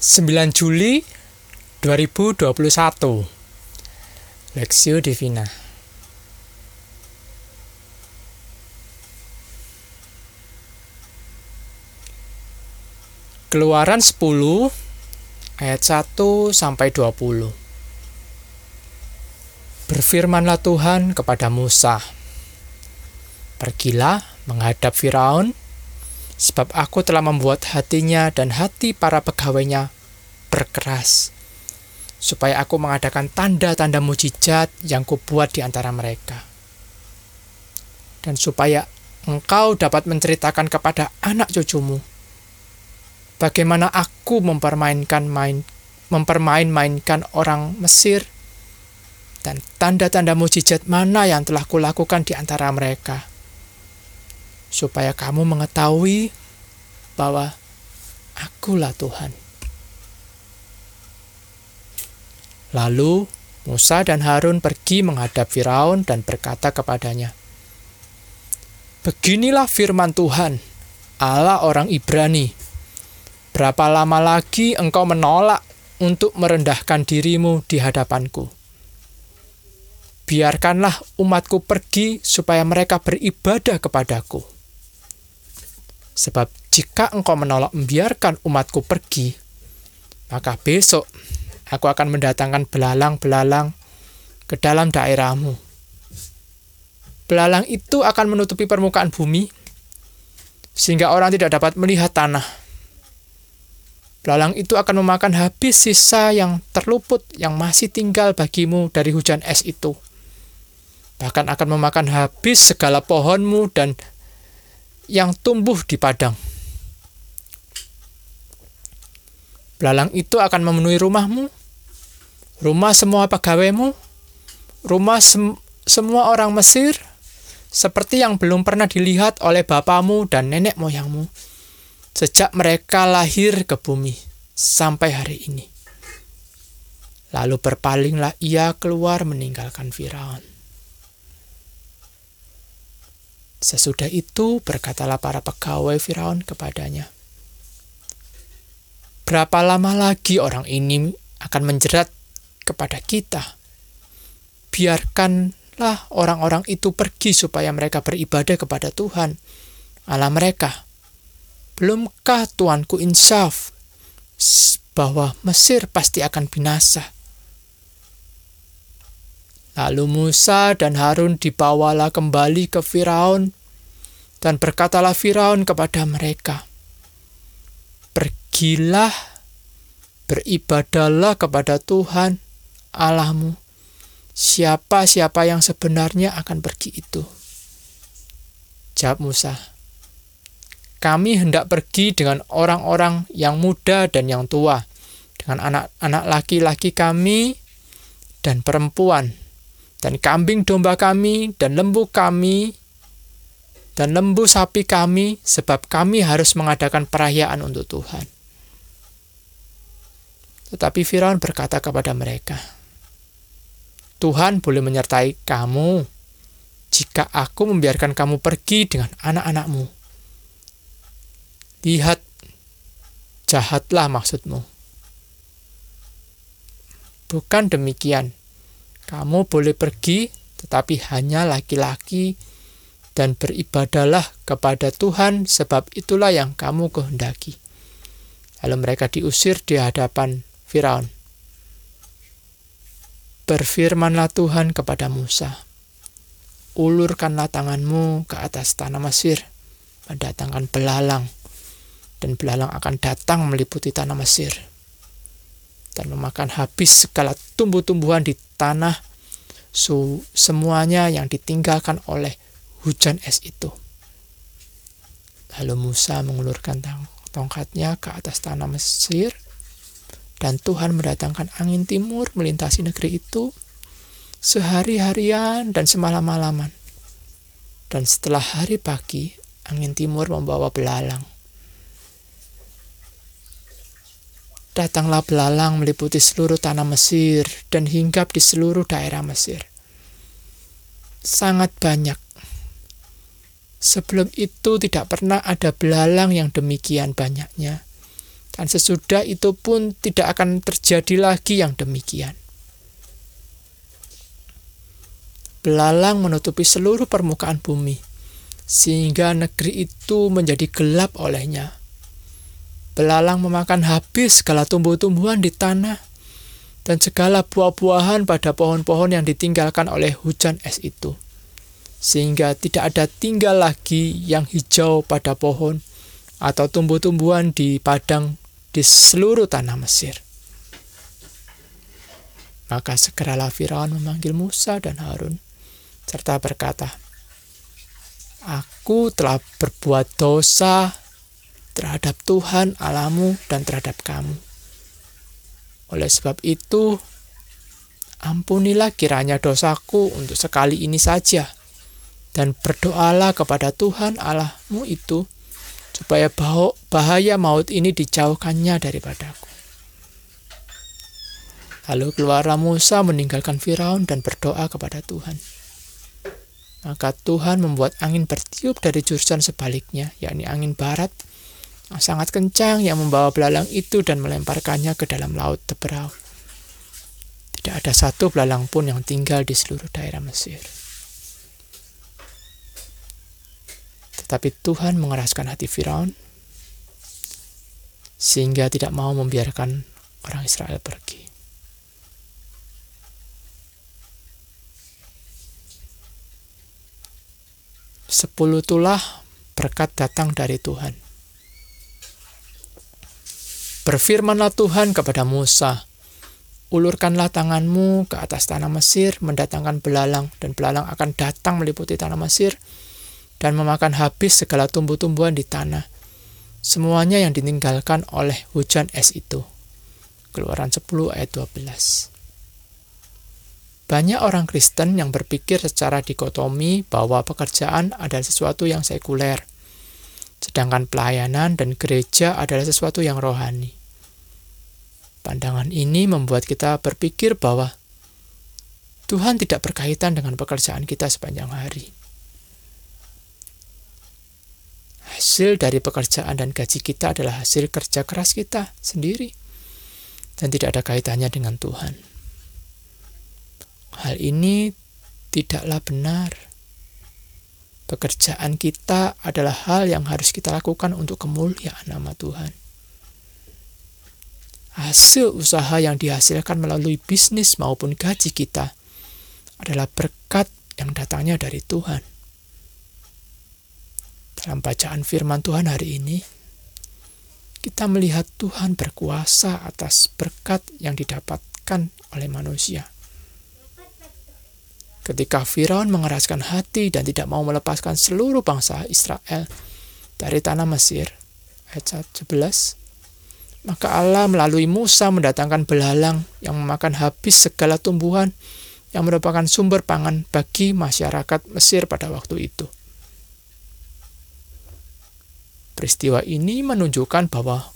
9 Juli 2021 Lexio Divina. Keluaran 10 ayat 1 sampai 20 Berfirmanlah Tuhan kepada Musa Pergilah menghadap Firaun sebab aku telah membuat hatinya dan hati para pegawainya berkeras, supaya aku mengadakan tanda-tanda mujizat yang kubuat di antara mereka. Dan supaya engkau dapat menceritakan kepada anak cucumu bagaimana aku mempermainkan main mempermain-mainkan orang Mesir dan tanda-tanda mujizat mana yang telah kulakukan di antara mereka supaya kamu mengetahui bahwa akulah Tuhan. Lalu Musa dan Harun pergi menghadap Firaun dan berkata kepadanya, Beginilah firman Tuhan, Allah orang Ibrani. Berapa lama lagi engkau menolak untuk merendahkan dirimu di hadapanku? Biarkanlah umatku pergi supaya mereka beribadah kepadaku Sebab jika engkau menolak membiarkan umatku pergi, maka besok aku akan mendatangkan belalang-belalang ke dalam daerahmu. Belalang itu akan menutupi permukaan bumi, sehingga orang tidak dapat melihat tanah. Belalang itu akan memakan habis sisa yang terluput yang masih tinggal bagimu dari hujan es itu. Bahkan akan memakan habis segala pohonmu dan yang tumbuh di padang. Belalang itu akan memenuhi rumahmu, rumah semua pegawaimu, rumah sem semua orang Mesir, seperti yang belum pernah dilihat oleh bapamu dan nenek moyangmu, sejak mereka lahir ke bumi sampai hari ini. Lalu berpalinglah ia keluar meninggalkan Firaun. Sesudah itu berkatalah para pegawai Firaun kepadanya, Berapa lama lagi orang ini akan menjerat kepada kita? Biarkanlah orang-orang itu pergi supaya mereka beribadah kepada Tuhan, Allah mereka. Belumkah Tuanku insaf bahwa Mesir pasti akan binasa? Lalu Musa dan Harun dibawalah kembali ke Firaun, dan berkatalah Firaun kepada mereka, Pergilah, beribadahlah kepada Tuhan Allahmu. Siapa-siapa yang sebenarnya akan pergi itu? Jawab Musa, kami hendak pergi dengan orang-orang yang muda dan yang tua, dengan anak-anak laki-laki kami dan perempuan, dan kambing domba kami, dan lembu kami, dan lembu sapi kami, sebab kami harus mengadakan perayaan untuk Tuhan. Tetapi Firaun berkata kepada mereka, Tuhan boleh menyertai kamu jika aku membiarkan kamu pergi dengan anak-anakmu. Lihat, jahatlah maksudmu. Bukan demikian, kamu boleh pergi, tetapi hanya laki-laki, dan beribadahlah kepada Tuhan, sebab itulah yang kamu kehendaki. Lalu mereka diusir di hadapan Firaun. Berfirmanlah Tuhan kepada Musa, ulurkanlah tanganmu ke atas tanah Mesir, mendatangkan belalang, dan belalang akan datang meliputi tanah Mesir dan memakan habis segala tumbuh-tumbuhan di tanah su semuanya yang ditinggalkan oleh hujan es itu. Lalu Musa mengulurkan tongkatnya ke atas tanah Mesir dan Tuhan mendatangkan angin timur melintasi negeri itu sehari-harian dan semalam-malaman. Dan setelah hari pagi, angin timur membawa belalang Datanglah belalang meliputi seluruh tanah Mesir dan hinggap di seluruh daerah Mesir. Sangat banyak. Sebelum itu tidak pernah ada belalang yang demikian banyaknya Dan sesudah itu pun tidak akan terjadi lagi yang demikian. Belalang menutupi seluruh permukaan bumi, sehingga negeri itu menjadi gelap olehnya. Belalang memakan habis segala tumbuh-tumbuhan di tanah, dan segala buah-buahan pada pohon-pohon yang ditinggalkan oleh hujan es itu sehingga tidak ada tinggal lagi yang hijau pada pohon atau tumbuh-tumbuhan di padang di seluruh tanah Mesir. Maka segeralah Firaun memanggil Musa dan Harun serta berkata, Aku telah berbuat dosa terhadap Tuhan Alamu dan terhadap kamu. Oleh sebab itu, ampunilah kiranya dosaku untuk sekali ini saja dan berdoalah kepada Tuhan Allahmu itu supaya bahaya maut ini dijauhkannya daripadaku. Lalu keluarlah Musa meninggalkan Firaun dan berdoa kepada Tuhan. Maka Tuhan membuat angin bertiup dari jurusan sebaliknya, yakni angin barat, sangat kencang yang membawa belalang itu dan melemparkannya ke dalam laut Teberau. Tidak ada satu belalang pun yang tinggal di seluruh daerah Mesir. Tapi Tuhan mengeraskan hati Firaun sehingga tidak mau membiarkan orang Israel pergi. Sepuluh tulah berkat datang dari Tuhan. Berfirmanlah Tuhan kepada Musa, Ulurkanlah tanganmu ke atas tanah Mesir, mendatangkan belalang, dan belalang akan datang meliputi tanah Mesir, dan memakan habis segala tumbuh-tumbuhan di tanah. Semuanya yang ditinggalkan oleh hujan es itu. Keluaran 10 ayat 12. Banyak orang Kristen yang berpikir secara dikotomi bahwa pekerjaan adalah sesuatu yang sekuler, sedangkan pelayanan dan gereja adalah sesuatu yang rohani. Pandangan ini membuat kita berpikir bahwa Tuhan tidak berkaitan dengan pekerjaan kita sepanjang hari. hasil dari pekerjaan dan gaji kita adalah hasil kerja keras kita sendiri dan tidak ada kaitannya dengan Tuhan. Hal ini tidaklah benar. Pekerjaan kita adalah hal yang harus kita lakukan untuk kemuliaan nama Tuhan. Hasil usaha yang dihasilkan melalui bisnis maupun gaji kita adalah berkat yang datangnya dari Tuhan. Dalam bacaan firman Tuhan hari ini, kita melihat Tuhan berkuasa atas berkat yang didapatkan oleh manusia. Ketika Firaun mengeraskan hati dan tidak mau melepaskan seluruh bangsa Israel dari tanah Mesir, ayat 11, maka Allah melalui Musa mendatangkan belalang yang memakan habis segala tumbuhan yang merupakan sumber pangan bagi masyarakat Mesir pada waktu itu. Peristiwa ini menunjukkan bahwa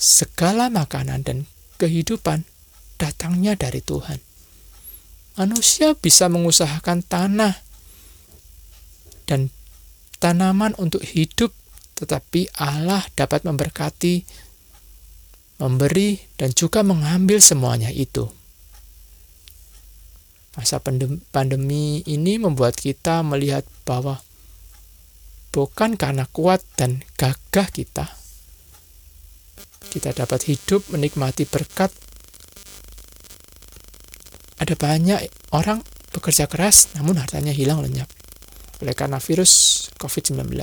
segala makanan dan kehidupan datangnya dari Tuhan. Manusia bisa mengusahakan tanah dan tanaman untuk hidup, tetapi Allah dapat memberkati, memberi, dan juga mengambil semuanya itu. Masa pandemi ini membuat kita melihat bahwa bukan karena kuat dan gagah kita. Kita dapat hidup menikmati berkat. Ada banyak orang bekerja keras namun hartanya hilang lenyap oleh karena virus COVID-19.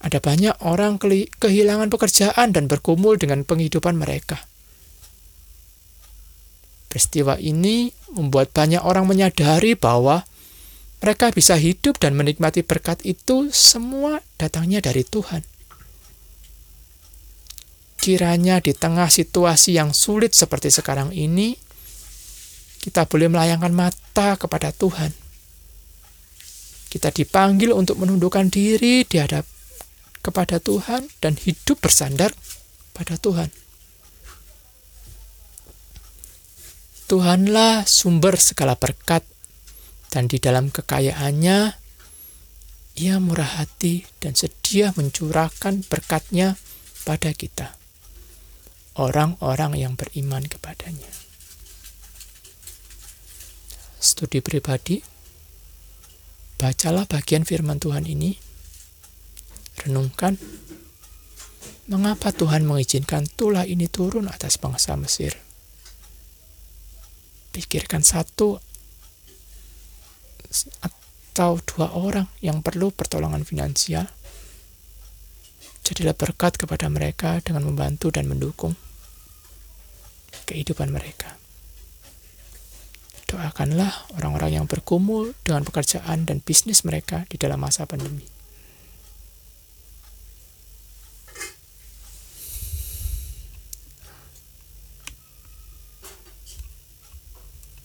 Ada banyak orang kehilangan pekerjaan dan bergumul dengan penghidupan mereka. Peristiwa ini membuat banyak orang menyadari bahwa mereka bisa hidup dan menikmati berkat itu semua datangnya dari Tuhan. Kiranya di tengah situasi yang sulit seperti sekarang ini, kita boleh melayangkan mata kepada Tuhan. Kita dipanggil untuk menundukkan diri di hadap kepada Tuhan dan hidup bersandar pada Tuhan. Tuhanlah sumber segala berkat dan di dalam kekayaannya ia murah hati dan sedia mencurahkan berkatnya kepada kita, orang-orang yang beriman kepadanya. Studi pribadi, bacalah bagian firman Tuhan ini, renungkan mengapa Tuhan mengizinkan tulah ini turun atas bangsa Mesir. Pikirkan satu atau dua orang yang perlu pertolongan finansial, jadilah berkat kepada mereka dengan membantu dan mendukung kehidupan mereka. Doakanlah orang-orang yang bergumul dengan pekerjaan dan bisnis mereka di dalam masa pandemi.